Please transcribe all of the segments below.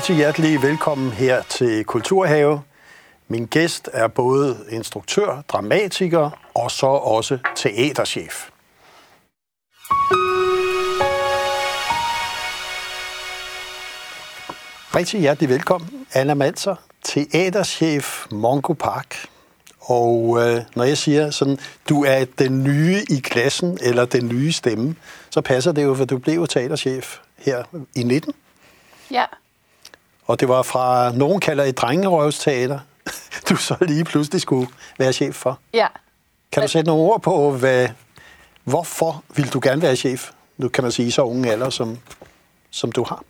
rigtig hjertelig velkommen her til Kulturhave. Min gæst er både instruktør, dramatiker og så også teaterchef. Rigtig hjertelig velkommen, Anna Malser, teaterchef Mongo Park. Og øh, når jeg siger sådan, du er den nye i klassen, eller den nye stemme, så passer det jo, for du blev jo teaterchef her i 19. Ja. Og det var fra, nogen kalder et drengerøvsteater, du så lige pludselig skulle være chef for. Ja. Kan du sætte nogle ord på, hvad, hvorfor vil du gerne være chef? Nu kan man sige så unge alder, som, som du har.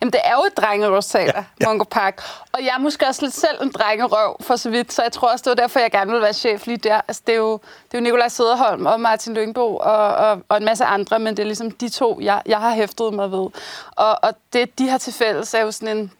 Jamen, det er jo et drengerøvsteater, Ja, ja, Park. Og jeg er måske også lidt selv en drengerøv, for så vidt. Så jeg tror også, det var derfor, jeg gerne ville være chef lige der. Altså, det er jo, det er jo Nikolaj Søderholm og Martin Lyngbo og, og, og en masse andre, men det er ligesom de to, jeg, jeg har hæftet mig ved. Og, og det, de har til fælles, er jo sådan en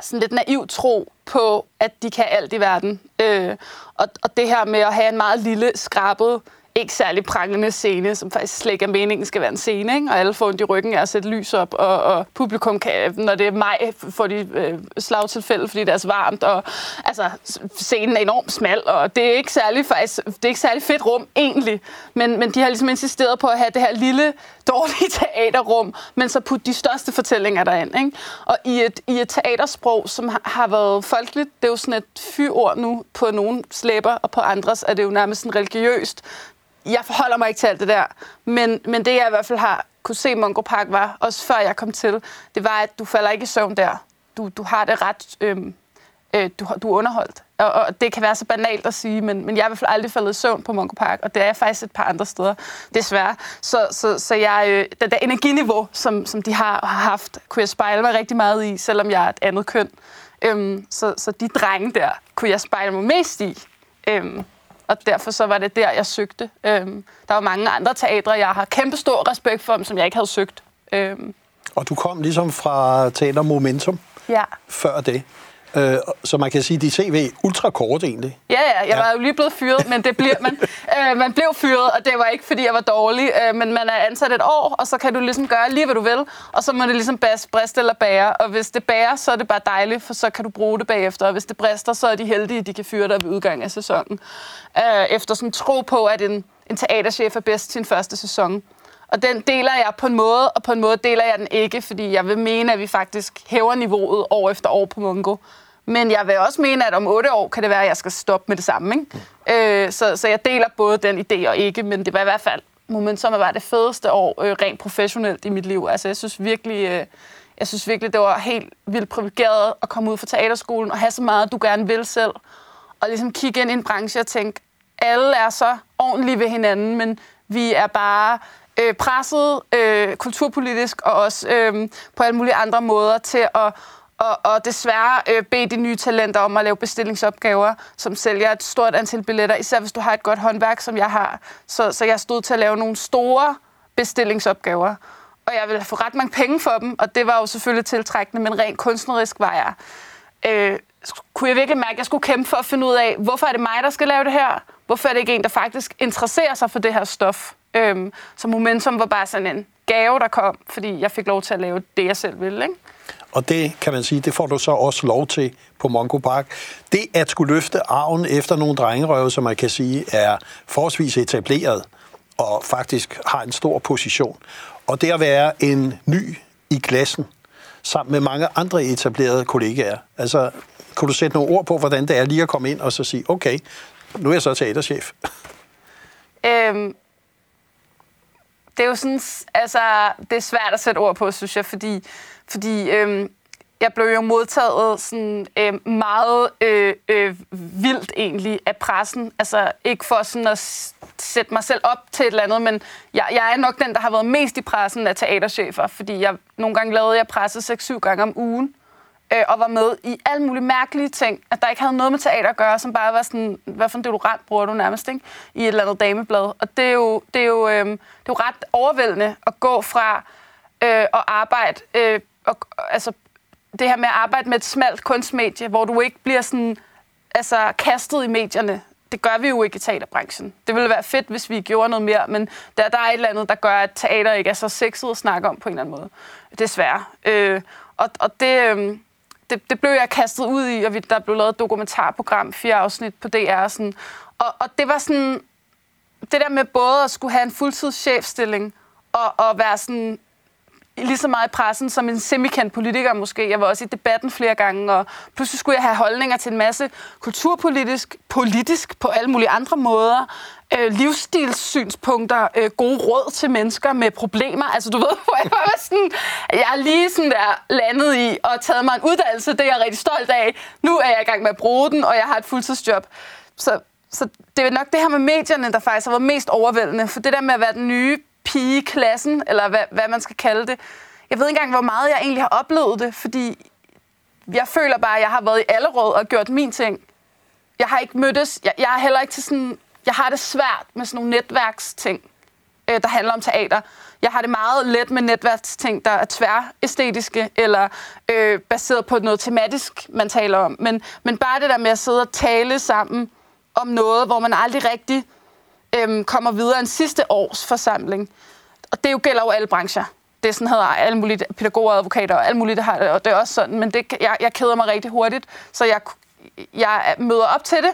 sådan lidt naiv tro på, at de kan alt i verden. Øh, og, og det her med at have en meget lille, skrabet, ikke særlig prangende scene, som faktisk slet ikke er meningen skal være en scene, ikke? og alle får ondt i ryggen af at sætte lys op, og, og publikum kan, når det er maj, får de øh, slagtilfælde, fordi det er så varmt, og altså, scenen er enormt smal, og det er ikke særlig, faktisk, det er ikke særlig fedt rum, egentlig, men, men de har ligesom insisteret på at have det her lille, dårlige teaterrum, men så putte de største fortællinger derind. Ikke? Og i et, i et teatersprog, som har, har været folkeligt, det er jo sådan et fyord nu på nogle slæber, og på andres er det jo nærmest sådan religiøst. Jeg forholder mig ikke til alt det der, men, men det jeg i hvert fald har kunne se Mongo Park var, også før jeg kom til, det var, at du falder ikke i søvn der. Du, du har det ret... Øhm, øh, du, du er underholdt. Og, og det kan være så banalt at sige, men, men jeg er i hvert fald aldrig faldet i søvn på Mongo Park, og det er jeg faktisk et par andre steder, desværre. Så, så, så jeg, øh, det der energiniveau, som, som de har, har haft, kunne jeg spejle mig rigtig meget i, selvom jeg er et andet køn. Øhm, så, så de drenge der, kunne jeg spejle mig mest i. Øhm, og derfor så var det der, jeg søgte. Øhm, der var mange andre teatre, jeg har kæmpe stor respekt for, som jeg ikke havde søgt. Øhm, Og du kom ligesom fra Teater Momentum ja. før det. Øh, så man kan sige, at dit CV ultra kort egentlig. Ja, ja, jeg Ja. var jo lige blevet fyret, men det bliver man. øh, man blev fyret, og det var ikke, fordi jeg var dårlig, øh, men man er ansat et år, og så kan du ligesom gøre lige, hvad du vil, og så må det ligesom briste eller bære. Og hvis det bærer, så er det bare dejligt, for så kan du bruge det bagefter, og hvis det brister, så er de heldige, de kan fyre dig ved udgang af sæsonen. Øh, efter sådan tro på, at en, en teaterchef er bedst sin første sæson. Og den deler jeg på en måde, og på en måde deler jeg den ikke, fordi jeg vil mene, at vi faktisk hæver niveauet år efter år på Mungo. Men jeg vil også mene, at om otte år kan det være, at jeg skal stoppe med det samme. Ikke? Øh, så, så jeg deler både den idé og ikke, men det var i hvert fald momentum var det fedeste år øh, rent professionelt i mit liv. Altså jeg synes virkelig, øh, jeg synes virkelig, det var helt vildt privilegeret at komme ud fra teaterskolen og have så meget, du gerne vil selv. Og ligesom kigge ind i en branche og tænke, alle er så ordentlige ved hinanden, men vi er bare øh, presset øh, kulturpolitisk og også øh, på alle mulige andre måder til at og, og desværre øh, bede de nye talenter om at lave bestillingsopgaver, som sælger et stort antal billetter, især hvis du har et godt håndværk, som jeg har. Så, så jeg stod til at lave nogle store bestillingsopgaver, og jeg ville få ret mange penge for dem, og det var jo selvfølgelig tiltrækkende, men rent kunstnerisk var jeg... Øh, kunne jeg virkelig mærke, at jeg skulle kæmpe for at finde ud af, hvorfor er det mig, der skal lave det her? Hvorfor er det ikke en, der faktisk interesserer sig for det her stof? Øhm, så Momentum var bare sådan en gave, der kom, fordi jeg fik lov til at lave det, jeg selv ville. Ikke? Og det kan man sige, det får du så også lov til på Mongo Park. Det at skulle løfte arven efter nogle drengerøve, som man kan sige er forholdsvis etableret og faktisk har en stor position. Og det at være en ny i klassen, sammen med mange andre etablerede kollegaer. Altså, kunne du sætte nogle ord på, hvordan det er lige at komme ind og så sige, okay, nu er jeg så teaterchef. Øhm, det er jo sådan, altså, det er svært at sætte ord på, synes jeg, fordi, fordi øh, jeg blev jo modtaget sådan øh, meget øh, øh, vildt egentlig af pressen. Altså ikke for sådan at sætte mig selv op til et eller andet, men jeg, jeg er nok den, der har været mest i pressen af teaterchefer, fordi jeg nogle gange lavede jeg presse 6-7 gange om ugen, øh, og var med i alle mulige mærkelige ting, at der ikke havde noget med teater at gøre, som bare var sådan, hvad for en deodorant bruger du nærmest, ikke? I et eller andet dameblad. Og det er jo, det er jo, øh, det er jo ret overvældende at gå fra øh, at arbejde, øh, og, altså det her med at arbejde med et smalt kunstmedie, hvor du ikke bliver sådan, altså kastet i medierne. Det gør vi jo ikke i teaterbranchen. Det ville være fedt, hvis vi gjorde noget mere, men der, der er et eller andet, der gør, at teater ikke er så sexet at snakke om på en eller anden måde. Desværre. Øh, og, og det, øh, det, det blev jeg kastet ud i, og vi, der blev lavet et dokumentarprogram, fire afsnit på DR. Sådan, og, og det var sådan, det der med både at skulle have en fuldtidschefstilling, og, og være sådan lige så meget i pressen som en semikant politiker måske. Jeg var også i debatten flere gange, og pludselig skulle jeg have holdninger til en masse kulturpolitisk, politisk på alle mulige andre måder, øh, livsstilssynspunkter, øh, gode råd til mennesker med problemer. Altså du ved, hvor jeg var sådan, jeg er lige sådan der landet i og taget mig en uddannelse, det er jeg rigtig stolt af. Nu er jeg i gang med at bruge den, og jeg har et fuldtidsjob. Så, så det er nok det her med medierne, der faktisk har været mest overvældende, for det der med at være den nye pige i klassen, eller hvad, hvad man skal kalde det. Jeg ved ikke engang, hvor meget jeg egentlig har oplevet det, fordi jeg føler bare, at jeg har været i alle råd og gjort min ting. Jeg har ikke mødtes, jeg, jeg er heller ikke til sådan, jeg har det svært med sådan nogle netværksting, øh, der handler om teater. Jeg har det meget let med netværksting, der er tværæstetiske, eller øh, baseret på noget tematisk, man taler om. Men, men bare det der med at sidde og tale sammen om noget, hvor man aldrig rigtig øhm, kommer videre en sidste års forsamling. Og det jo gælder jo alle brancher. Det er sådan hedder alle mulige pædagoger, advokater og alle mulige, der har det, og det er også sådan. Men det, jeg, jeg keder mig rigtig hurtigt, så jeg, jeg møder op til det,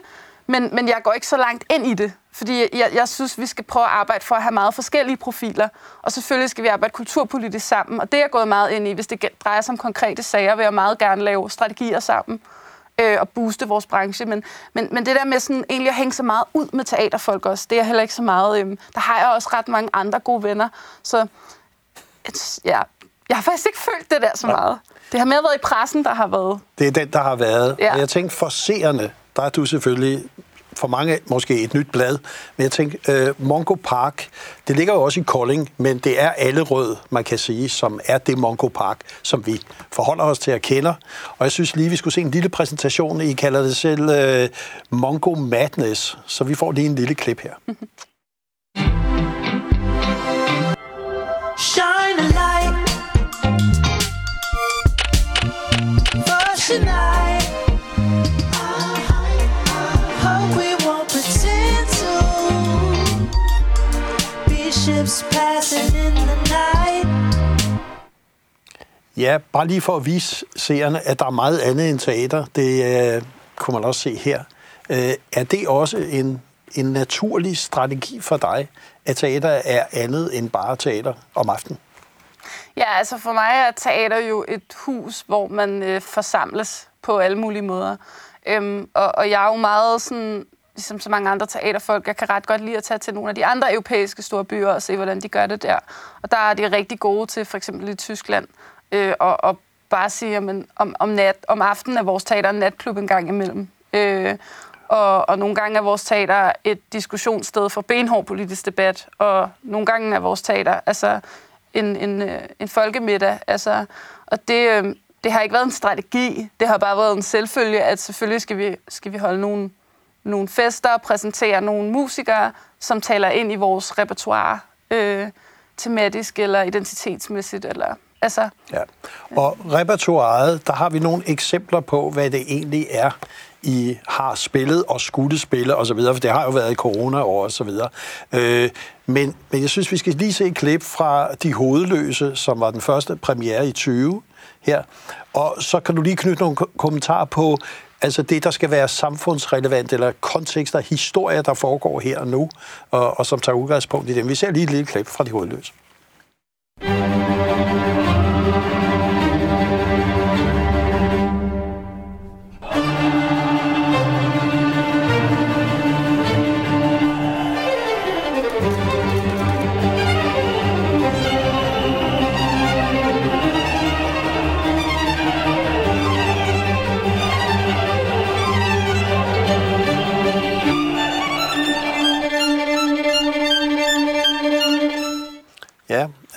men, men jeg går ikke så langt ind i det. Fordi jeg, jeg synes, vi skal prøve at arbejde for at have meget forskellige profiler. Og selvfølgelig skal vi arbejde kulturpolitisk sammen. Og det er jeg gået meget ind i. Hvis det drejer sig om konkrete sager, vil jeg meget gerne lave strategier sammen øh, og booste vores branche. Men, men, men det der med sådan, egentlig at hænge så meget ud med teaterfolk også, det er heller ikke så meget... Øh, der har jeg også ret mange andre gode venner. Så ja, jeg har faktisk ikke følt det der så meget. Det har mere været i pressen, der har været. Det er den, der har været. Ja. Og jeg tænkte, for seerne, der er du selvfølgelig for mange måske et nyt blad. Men jeg tænker, øh, Mongo Park, det ligger jo også i Kolding, men det er alle rød, man kan sige, som er det Mongo Park, som vi forholder os til at kende. Og jeg synes lige, vi skulle se en lille præsentation. I kalder det selv øh, Mongo Madness, så vi får lige en lille klip her. Shine a light for tonight. Ships passing in the night. Ja, bare lige for at vise seerne, at der er meget andet end teater. Det øh, kunne man også se her. Øh, er det også en, en naturlig strategi for dig, at teater er andet end bare teater om aftenen? Ja, altså for mig er teater jo et hus, hvor man øh, forsamles på alle mulige måder. Øhm, og, og jeg er jo meget sådan ligesom så mange andre teaterfolk, jeg kan ret godt lide at tage til nogle af de andre europæiske store byer og se, hvordan de gør det der. Og der er de rigtig gode til, for eksempel i Tyskland, øh, og, og bare sige, at om, om, nat, om aftenen er vores teater en natklub en gang imellem. Øh, og, og nogle gange er vores teater et diskussionssted for benhård politisk debat, og nogle gange er vores teater altså en, en, øh, en folkemiddag. Altså, og det, øh, det har ikke været en strategi, det har bare været en selvfølge, at selvfølgelig skal vi, skal vi holde nogle nogle fester og præsentere nogle musikere, som taler ind i vores repertoire, øh, tematisk eller identitetsmæssigt. Eller, altså, ja. Og repertoireet, der har vi nogle eksempler på, hvad det egentlig er, I har spillet og skulle spille osv., for det har jo været i corona-år og så videre. Øh, men, men jeg synes, vi skal lige se et klip fra De Hovedløse, som var den første premiere i 20 her. Og så kan du lige knytte nogle kommentarer på Altså det, der skal være samfundsrelevant, eller kontekster, historier, der foregår her og nu, og, og som tager udgangspunkt i dem. Vi ser lige et lille klip fra de hovedløse.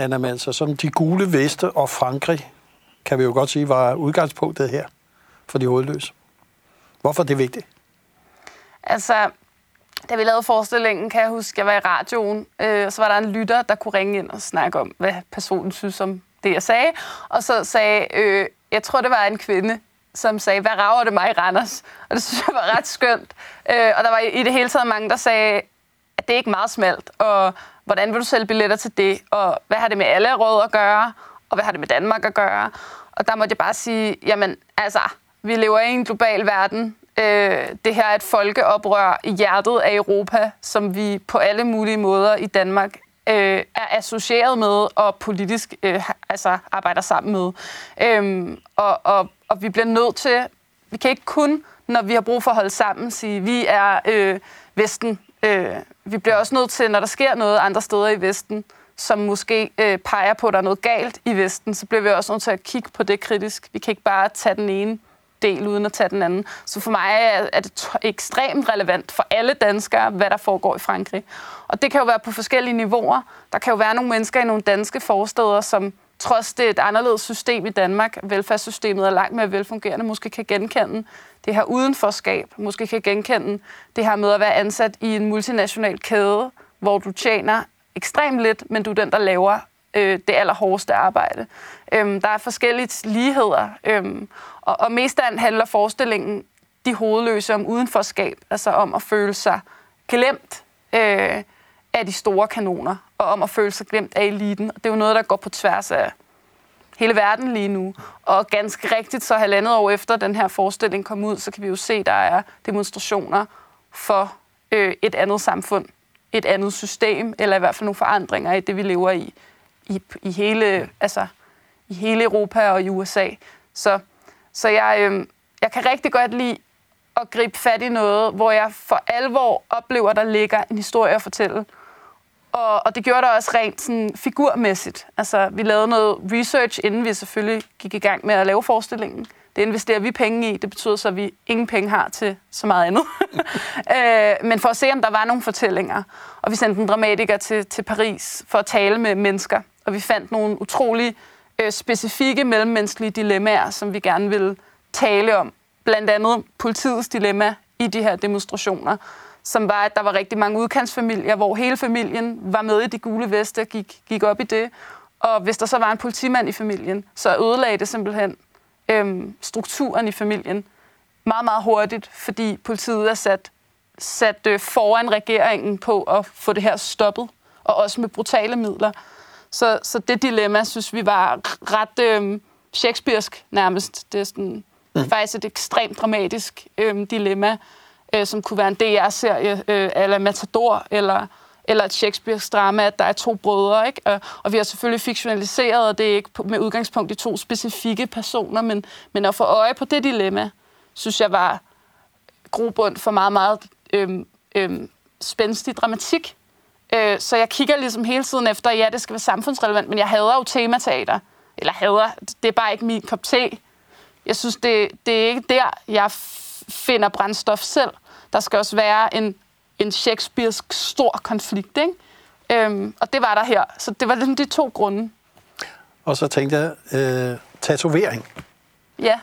Anna Mans, altså som de gule veste og Frankrig, kan vi jo godt sige, var udgangspunktet her for de hovedløse. Hvorfor er det vigtigt? Altså, da vi lavede forestillingen, kan jeg huske, jeg var i radioen, øh, og så var der en lytter, der kunne ringe ind og snakke om, hvad personen synes om det, jeg sagde. Og så sagde, øh, jeg tror, det var en kvinde, som sagde, hvad rager det mig i Randers? Og det synes jeg var ret skønt. Øh, og der var i det hele taget mange, der sagde, at det er ikke meget smalt, og hvordan vil du sælge billetter til det, og hvad har det med alle råd at gøre, og hvad har det med Danmark at gøre? og der måtte jeg bare sige, jamen altså, vi lever i en global verden. Øh, det her er et folkeoprør i hjertet af Europa, som vi på alle mulige måder i Danmark øh, er associeret med og politisk øh, altså arbejder sammen med. Øhm, og, og, og vi bliver nødt til, vi kan ikke kun, når vi har brug for at holde sammen, sige, vi er øh, Vesten. Øh, vi bliver også nødt til, når der sker noget andre steder i Vesten, som måske øh, peger på, at der er noget galt i Vesten, så bliver vi også nødt til at kigge på det kritisk. Vi kan ikke bare tage den ene del uden at tage den anden. Så for mig er det ekstremt relevant for alle danskere, hvad der foregår i Frankrig. Og det kan jo være på forskellige niveauer. Der kan jo være nogle mennesker i nogle danske forsteder, som trods det er et anderledes system i Danmark, velfærdssystemet er langt mere velfungerende, måske kan genkende det her udenforskab, måske kan genkende det her med at være ansat i en multinational kæde, hvor du tjener ekstremt lidt, men du er den, der laver øh, det allerhårdeste arbejde. Øhm, der er forskellige ligheder, øhm, og, og mest af handler forestillingen de hovedløse om udenforskab, altså om at føle sig glemt øh, af de store kanoner, og om at føle sig glemt af eliten. Og det er jo noget, der går på tværs af hele verden lige nu. Og ganske rigtigt, så halvandet år efter den her forestilling kom ud, så kan vi jo se, der er demonstrationer for øh, et andet samfund, et andet system, eller i hvert fald nogle forandringer i det, vi lever i, i, i, hele, altså, i hele Europa og i USA. Så, så jeg, øh, jeg kan rigtig godt lide at gribe fat i noget, hvor jeg for alvor oplever, der ligger en historie at fortælle. Og, og det gjorde der også rent sådan, figurmæssigt. Altså, vi lavede noget research, inden vi selvfølgelig gik i gang med at lave forestillingen. Det investerer vi penge i. Det betyder så, at vi ingen penge har til så meget andet. øh, men for at se, om der var nogle fortællinger. Og vi sendte en dramatiker til, til Paris for at tale med mennesker. Og vi fandt nogle utrolig øh, specifikke mellemmenneskelige dilemmaer, som vi gerne ville tale om. Blandt andet politiets dilemma i de her demonstrationer som var, at der var rigtig mange udkantsfamilier, hvor hele familien var med i de gule veste gik, gik op i det. Og hvis der så var en politimand i familien, så ødelagde det simpelthen øhm, strukturen i familien meget, meget hurtigt, fordi politiet er sat, sat øh, foran regeringen på at få det her stoppet, og også med brutale midler. Så, så det dilemma, synes vi var ret øh, shakespearsk nærmest. Det er sådan, mm. faktisk et ekstremt dramatisk øh, dilemma, øh, som kunne være en DR-serie, øh, eller Matador, eller, eller et Shakespeare's drama, at der er to brødre. Ikke? Og, og vi har selvfølgelig fiktionaliseret, og det er ikke med udgangspunkt i to specifikke personer, men, men at få øje på det dilemma, synes jeg var grobund for meget, meget øhm, øhm, spændstig dramatik. Øh, så jeg kigger ligesom hele tiden efter, ja, det skal være samfundsrelevant, men jeg hader jo temateater. Eller hader, det er bare ikke min kop te. Jeg synes, det, det er ikke der, jeg finder brændstof selv. Der skal også være en, en Shakespearesk stor konflikt, ikke? Øhm, og det var der her. Så det var ligesom de to grunde. Og så tænkte jeg, øh, tatovering. Ja.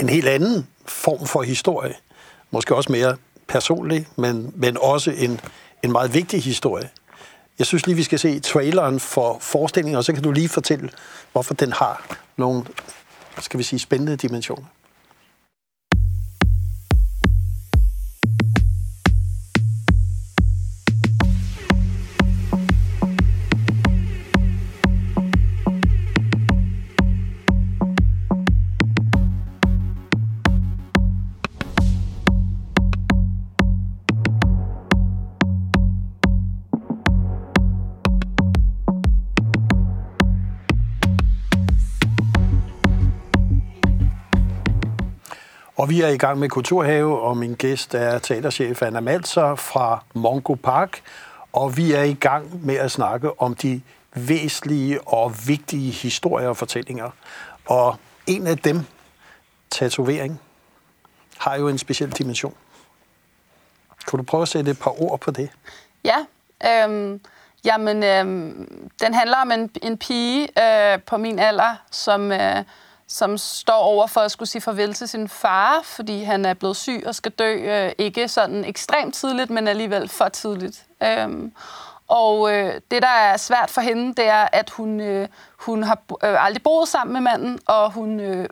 En helt anden form for historie. Måske også mere personlig, men, men også en, en meget vigtig historie. Jeg synes lige, vi skal se traileren for forestillingen, og så kan du lige fortælle, hvorfor den har nogle, skal vi sige, spændende dimensioner. Og vi er i gang med Kulturhave, og min gæst er teaterchef Anna Malser fra Mongo Park. Og vi er i gang med at snakke om de væsentlige og vigtige historier og fortællinger. Og en af dem, tatovering, har jo en speciel dimension. Kunne du prøve at sætte et par ord på det? Ja, øhm, jamen, øhm, den handler om en, en pige øh, på min alder, som... Øh, som står over for at skulle sige farvel til sin far, fordi han er blevet syg og skal dø, øh, ikke sådan ekstremt tidligt, men alligevel for tidligt. Øhm, og øh, det, der er svært for hende, det er, at hun, øh, hun har øh, aldrig boet sammen med manden, og hun øh,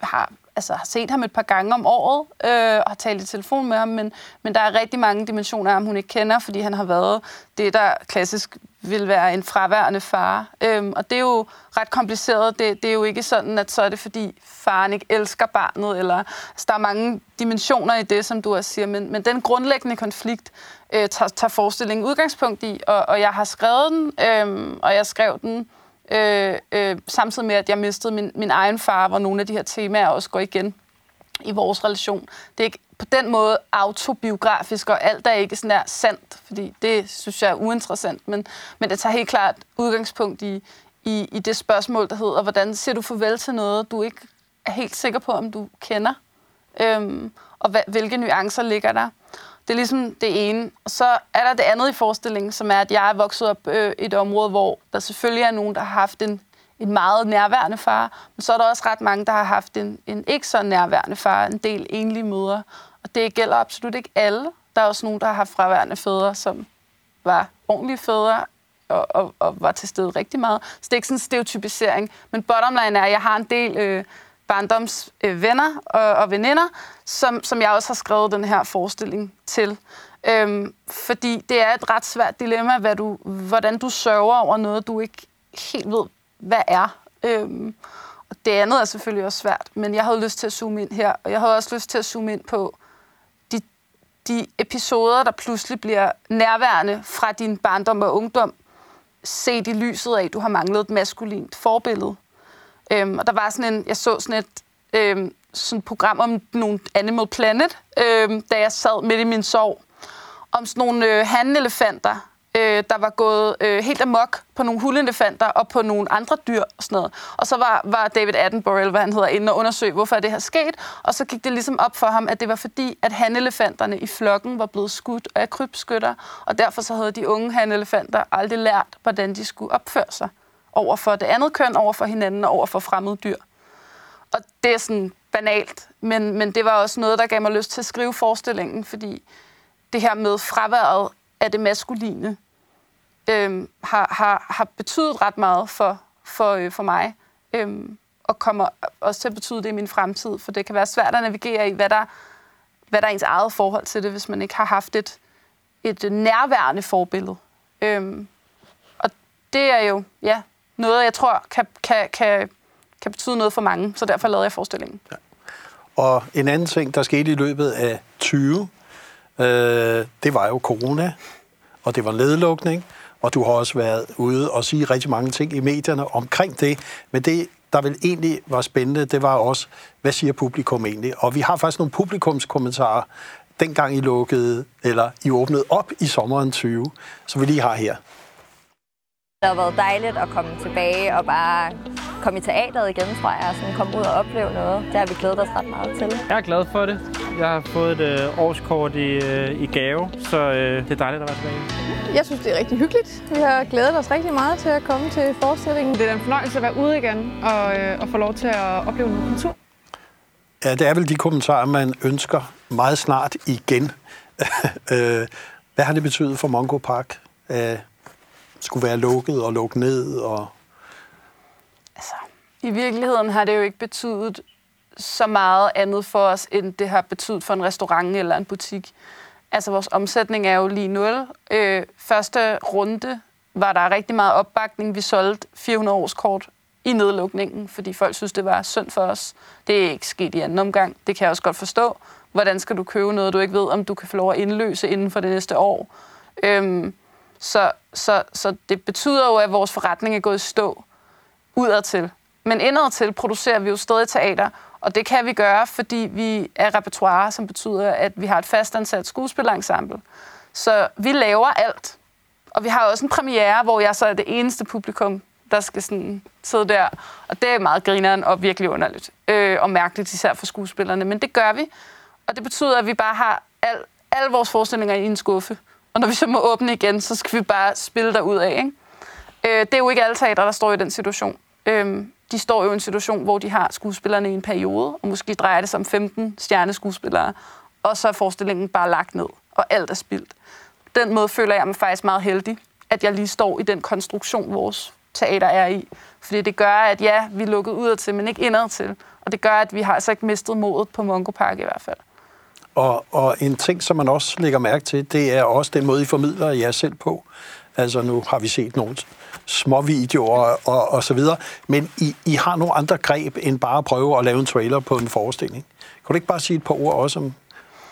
har, altså, har set ham et par gange om året, øh, og har talt i telefon med ham, men, men der er rigtig mange dimensioner af ham, hun ikke kender, fordi han har været det, der klassisk vil være en fraværende far. Øhm, og det er jo ret kompliceret. Det, det er jo ikke sådan, at så er det fordi faren ikke elsker barnet, eller altså, der er mange dimensioner i det, som du også siger, men, men den grundlæggende konflikt øh, tager, tager forestillingen udgangspunkt i, og, og jeg har skrevet den, øh, og jeg skrev den øh, øh, samtidig med, at jeg mistede min, min egen far, hvor nogle af de her temaer også går igen i vores relation. Det er ikke på den måde autobiografisk, og alt er ikke sådan der sandt, fordi det synes jeg er uinteressant, men, men det tager helt klart udgangspunkt i, i, i det spørgsmål, der hedder, hvordan siger du farvel til noget, du ikke er helt sikker på, om du kender, øhm, og hvad, hvilke nuancer ligger der. Det er ligesom det ene. Og så er der det andet i forestillingen, som er, at jeg er vokset op øh, i et område, hvor der selvfølgelig er nogen, der har haft en, en meget nærværende far, men så er der også ret mange, der har haft en, en ikke så nærværende far, en del enlige mødre. Og det gælder absolut ikke alle. Der er også nogen, der har haft fraværende fædre, som var ordentlige fædre, og, og, og var til stede rigtig meget. Så det er ikke sådan en stereotypisering. Men bottom line er, at jeg har en del øh, barndomsvenner øh, og, og veninder, som, som jeg også har skrevet den her forestilling til. Øhm, fordi det er et ret svært dilemma, hvad du, hvordan du sørger over noget, du ikke helt ved, hvad er. Øhm, og det andet er selvfølgelig også svært, men jeg havde lyst til at zoome ind her, og jeg havde også lyst til at zoome ind på de, de episoder, der pludselig bliver nærværende fra din barndom og ungdom, set i lyset af, at du har manglet et maskulint forbillede. Øhm, og der var sådan en, jeg så sådan et øhm, sådan et program om nogle Animal Planet, øhm, da jeg sad midt i min sorg, om sådan nogle øh, handelefanter, øh, der var gået øh, helt amok på nogle hundelefanter og på nogle andre dyr og sådan noget. Og så var, var David Attenborough, eller hvad han hedder, inde og undersøge, hvorfor det her sket. Og så gik det ligesom op for ham, at det var fordi, at hanelefanterne i flokken var blevet skudt af krybskytter, og derfor så havde de unge hanelefanter aldrig lært, hvordan de skulle opføre sig over for det andet køn, over for hinanden og over for fremmede dyr. Og det er sådan banalt, men, men det var også noget, der gav mig lyst til at skrive forestillingen, fordi det her med fraværet af det maskuline øh, har, har, har betydet ret meget for, for, øh, for mig, øh, og kommer også til at betyde det i min fremtid, for det kan være svært at navigere i, hvad der, hvad der er ens eget forhold til det, hvis man ikke har haft et, et nærværende forbillede. Øh, og det er jo, ja, noget, jeg tror kan, kan, kan, kan betyde noget for mange, så derfor lavede jeg forestillingen. Ja. Og en anden ting, der skete i løbet af 20, øh, det var jo corona, og det var nedlukning, og du har også været ude og sige rigtig mange ting i medierne omkring det, men det, der vel egentlig var spændende, det var også, hvad siger publikum egentlig? Og vi har faktisk nogle publikumskommentarer, dengang I lukkede, eller I åbnede op i sommeren 20, som vi lige har her. Det har været dejligt at komme tilbage og bare komme i teateret igen, tror jeg, og sådan komme ud og opleve noget. Det har vi glædet os ret meget til. Jeg er glad for det. Jeg har fået et øh, årskort i, øh, i gave, så øh, det er dejligt at være tilbage. Jeg synes, det er rigtig hyggeligt. Vi har glædet os rigtig meget til at komme til forestillingen. Det er en fornøjelse at være ude igen og, øh, og få lov til at opleve noget kultur. Ja, det er vel de kommentarer, man ønsker meget snart igen. Øh, hvad har det betydet for Mongo Park? Øh, skulle være lukket og lukket ned? Og... Altså, I virkeligheden har det jo ikke betydet så meget andet for os, end det har betydet for en restaurant eller en butik. Altså, vores omsætning er jo lige nul. Øh, første runde var der rigtig meget opbakning. Vi solgte 400 års kort i nedlukningen, fordi folk synes, det var synd for os. Det er ikke sket i anden omgang. Det kan jeg også godt forstå. Hvordan skal du købe noget, du ikke ved, om du kan få lov at indløse inden for det næste år? Øhm, så, så, så det betyder jo, at vores forretning er gået i stå udadtil. Men indadtil producerer vi jo stadig teater, og det kan vi gøre, fordi vi er repertoire, som betyder, at vi har et fastansat skuespillerensemble. Så vi laver alt. Og vi har også en premiere, hvor jeg så er det eneste publikum, der skal sådan sidde der. Og det er meget grineren og virkelig underligt. Øh, og mærkeligt især for skuespillerne. Men det gør vi. Og det betyder, at vi bare har al, alle vores forestillinger i en skuffe. Og når vi så må åbne igen, så skal vi bare spille derud af. Ikke? Øh, det er jo ikke alle teatre, der står i den situation. Øh, de står jo i en situation, hvor de har skuespillerne i en periode, og måske drejer det sig om 15 stjerneskuespillere, og så er forestillingen bare lagt ned, og alt er spildt. Den måde føler jeg mig faktisk meget heldig, at jeg lige står i den konstruktion, vores teater er i. Fordi det gør, at ja, vi er lukket ud til, men ikke indad til. Og det gør, at vi har altså ikke mistet modet på Mongo Park i hvert fald. Og, og en ting, som man også lægger mærke til, det er også den måde, I formidler jer selv på. Altså nu har vi set nogle små videoer og, og så videre. Men I, I har nogle andre greb end bare at prøve at lave en trailer på en forestilling. Kan du ikke bare sige et par ord også om,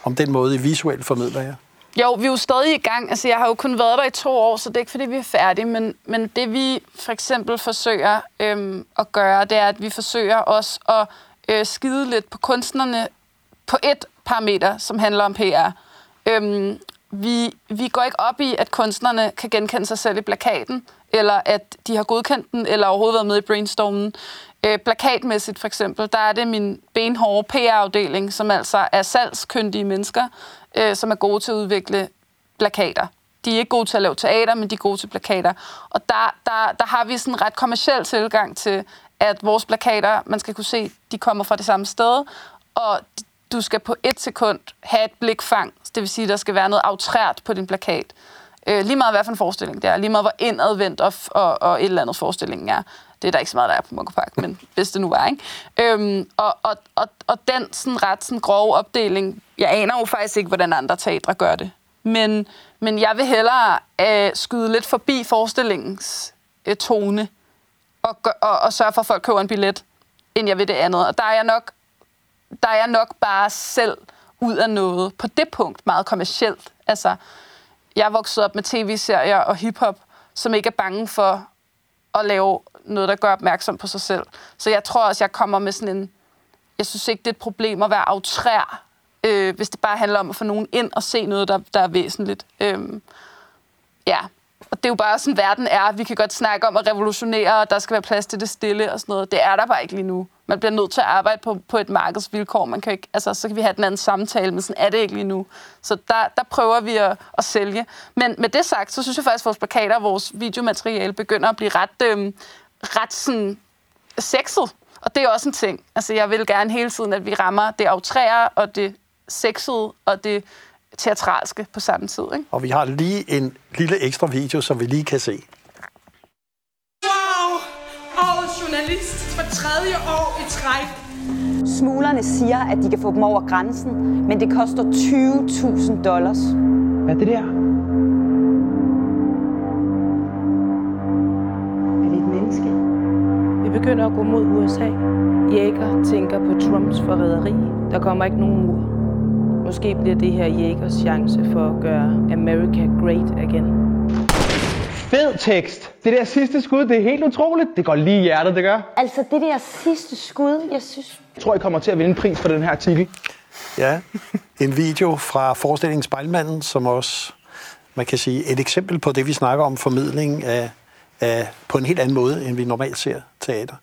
om den måde, I visuelt formidler jer? Jo, vi er jo stadig i gang. Altså, jeg har jo kun været der i to år, så det er ikke, fordi vi er færdige. Men, men det, vi for eksempel forsøger øhm, at gøre, det er, at vi forsøger også at øh, skide lidt på kunstnerne på et parameter, som handler om PR. Øhm, vi, vi går ikke op i, at kunstnerne kan genkende sig selv i plakaten, eller at de har godkendt den, eller overhovedet været med i brainstormen. Øh, plakatmæssigt for eksempel, der er det min benhårde PR-afdeling, som altså er salgskyndige mennesker, øh, som er gode til at udvikle plakater. De er ikke gode til at lave teater, men de er gode til plakater. Og der, der, der har vi sådan en ret kommersiel tilgang til, at vores plakater, man skal kunne se, de kommer fra det samme sted, og du skal på et sekund have et blikfang. Det vil sige, der skal være noget aftrært på din plakat. Øh, lige meget hvad for en forestilling det er. Lige meget hvor indadvendt og, og, og et eller andet forestillingen er. Det er der ikke så meget, der er på Mungo Park, men hvis det nu var, ikke? Øhm, og, og, og, og den sådan ret sådan grove opdeling, jeg aner jo faktisk ikke, hvordan andre teatre gør det. Men, men jeg vil hellere øh, skyde lidt forbi forestillingens øh, tone og, og, og sørge for, at folk køber en billet, end jeg vil det andet. Og der er jeg nok, der er jeg nok bare selv ud af noget på det punkt meget kommercielt. Altså, jeg er vokset op med tv-serier og hiphop, som ikke er bange for at lave noget, der gør opmærksom på sig selv. Så jeg tror også, jeg kommer med sådan en... Jeg synes ikke, det er et problem at være autrær, øh, hvis det bare handler om at få nogen ind og se noget, der, der er væsentligt. Øh, ja, og det er jo bare sådan, verden er. Vi kan godt snakke om at revolutionere, og der skal være plads til det stille og sådan noget. Det er der bare ikke lige nu. Man bliver nødt til at arbejde på, på et markedsvilkår. Man kan ikke, altså, så kan vi have den anden samtale, men sådan er det ikke lige nu. Så der, der prøver vi at, at sælge. Men med det sagt, så synes jeg faktisk, at vores plakater og vores videomateriale begynder at blive ret, øh, ret sådan sexet. Og det er også en ting. Altså, jeg vil gerne hele tiden, at vi rammer det aftræer og det sexede og det teatralske på samme tid. Ikke? Og vi har lige en lille ekstra video, som vi lige kan se. Wow! Årets journalist for tredje år i træk. Smuglerne siger, at de kan få dem over grænsen, men det koster 20.000 dollars. Hvad er det der? Er det et menneske? Vi begynder at gå mod USA. Jæger tænker på Trumps forræderi. Der kommer ikke nogen mur. Måske bliver det her Jægers chance for at gøre America great again. Fed tekst. Det der sidste skud, det er helt utroligt. Det går lige i hjertet, det gør. Altså det der sidste skud, jeg synes... Jeg tror, jeg kommer til at vinde en pris for den her artikel. Ja, en video fra forestillingen Spejlmanden, som også, man kan sige, et eksempel på det, vi snakker om, formidling af, af på en helt anden måde, end vi normalt ser teater.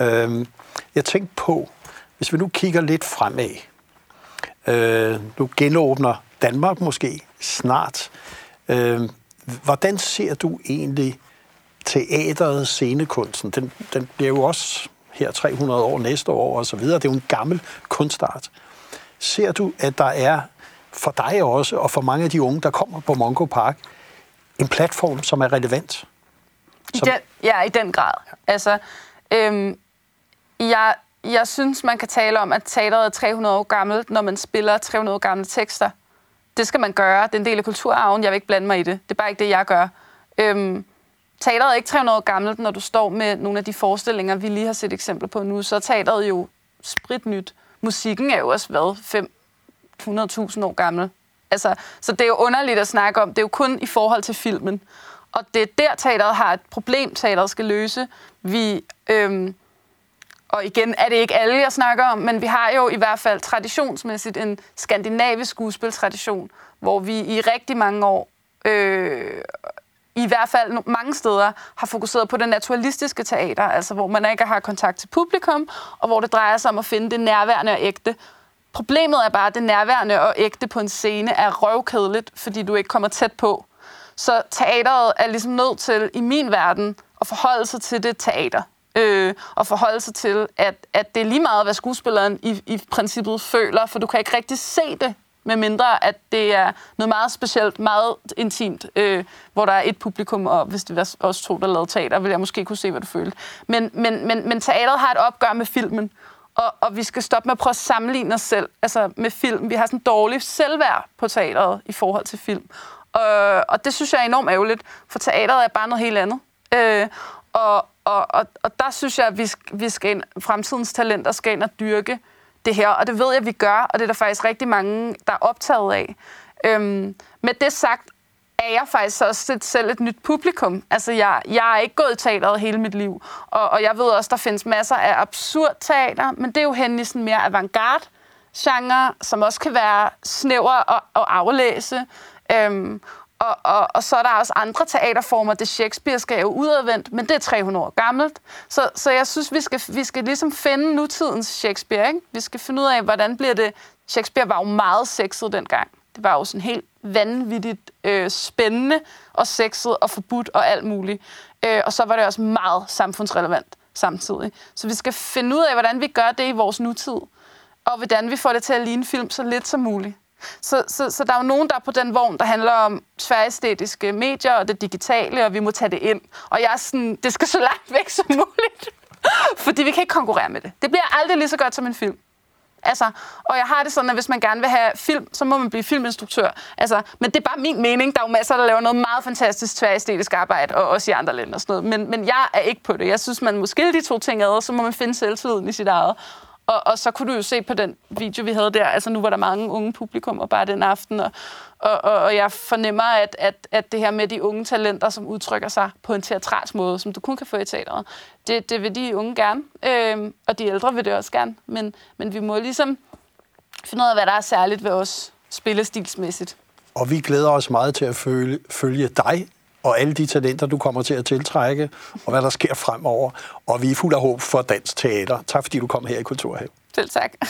Øhm, jeg tænkte på, hvis vi nu kigger lidt fremad, øh, nu genåbner Danmark måske snart, øh, hvordan ser du egentlig teateret, scenekunsten? Den, den bliver jo også her 300 år næste år og så videre. Det er jo en gammel kunstart. Ser du, at der er for dig også, og for mange af de unge, der kommer på Mongo Park, en platform, som er relevant? Som... I den, ja, i den grad. Altså, øhm, jeg, jeg synes, man kan tale om, at teateret er 300 år gammelt, når man spiller 300 år gamle tekster. Det skal man gøre. Det er en del af kulturarven. Jeg vil ikke blande mig i det. Det er bare ikke det, jeg gør. Øhm, teateret er ikke 300 år gammelt, når du står med nogle af de forestillinger, vi lige har set eksempler på nu. Så er teateret jo spritnyt. Musikken er jo også hvad, 500.000 år gammel. Altså, så det er jo underligt at snakke om. Det er jo kun i forhold til filmen. Og det er der, teateret har et problem, teateret skal løse. Vi, øhm, og igen er det ikke alle, jeg snakker om, men vi har jo i hvert fald traditionsmæssigt en skandinavisk skuespiltradition, hvor vi i rigtig mange år, øh, i hvert fald mange steder, har fokuseret på det naturalistiske teater, altså hvor man ikke har kontakt til publikum, og hvor det drejer sig om at finde det nærværende og ægte. Problemet er bare, at det nærværende og ægte på en scene er røvkedeligt, fordi du ikke kommer tæt på. Så teateret er ligesom nødt til, i min verden, at forholde sig til det teater øh, og forholde sig til, at, at det er lige meget, hvad skuespilleren i, i princippet føler, for du kan ikke rigtig se det, med mindre at det er noget meget specielt, meget intimt, øh, hvor der er et publikum, og hvis det var os to, der lavede teater, ville jeg måske kunne se, hvad du følte. Men, men, men, men teateret har et opgør med filmen, og, og vi skal stoppe med at prøve at sammenligne os selv altså med film. Vi har sådan dårligt selvværd på teateret i forhold til film. Og, og det synes jeg er enormt ærgerligt, for teateret er bare noget helt andet. Øh, og, og, og, og der synes jeg, at vi, vi skal ind, fremtidens talenter skal ind og dyrke det her, og det ved jeg, at vi gør, og det er der faktisk rigtig mange, der er optaget af. Øhm, med det sagt, er jeg faktisk også et, selv et nyt publikum. Altså, jeg, jeg er ikke gået i teateret hele mit liv, og, og jeg ved også, der findes masser af absurd teater, men det er jo hen i sådan mere avantgarde genre, som også kan være snæver og, og aflæse. Øhm, og, og, og så er der også andre teaterformer. Det Shakespeare skal jo udadvendt, men det er 300 år gammelt. Så, så jeg synes, vi skal, vi skal ligesom finde nutidens Shakespeare. Ikke? Vi skal finde ud af, hvordan bliver det... Shakespeare var jo meget sexet dengang. Det var jo sådan helt vanvittigt øh, spændende og sexet og forbudt og alt muligt. Øh, og så var det også meget samfundsrelevant samtidig. Så vi skal finde ud af, hvordan vi gør det i vores nutid, og hvordan vi får det til at ligne film så lidt som muligt. Så, så, så der er jo nogen, der er på den vogn, der handler om tværestetiske medier og det digitale, og vi må tage det ind. Og jeg er sådan, det skal så langt væk som muligt. Fordi vi kan ikke konkurrere med det. Det bliver aldrig lige så godt som en film. Altså, og jeg har det sådan, at hvis man gerne vil have film, så må man blive filminstruktør. Altså, men det er bare min mening. Der er jo masser, der laver noget meget fantastisk tværæstetisk arbejde, og også i andre lande og sådan noget. Men, men jeg er ikke på det. Jeg synes, man må skille de to ting ad, så må man finde selvtilliden i sit eget. Og, og så kunne du jo se på den video, vi havde der, altså nu var der mange unge publikum bare den aften, og, og, og, og jeg fornemmer, at, at, at det her med de unge talenter, som udtrykker sig på en teatralsk måde, som du kun kan få i teateret, det, det vil de unge gerne, øhm, og de ældre vil det også gerne, men, men vi må ligesom finde ud af, hvad der er særligt ved os spillestilsmæssigt. Og vi glæder os meget til at følge, følge dig og alle de talenter, du kommer til at tiltrække, og hvad der sker fremover. Og vi er fuld af håb for dansk teater. Tak fordi du kom her i Kulturhavn. Selv tak.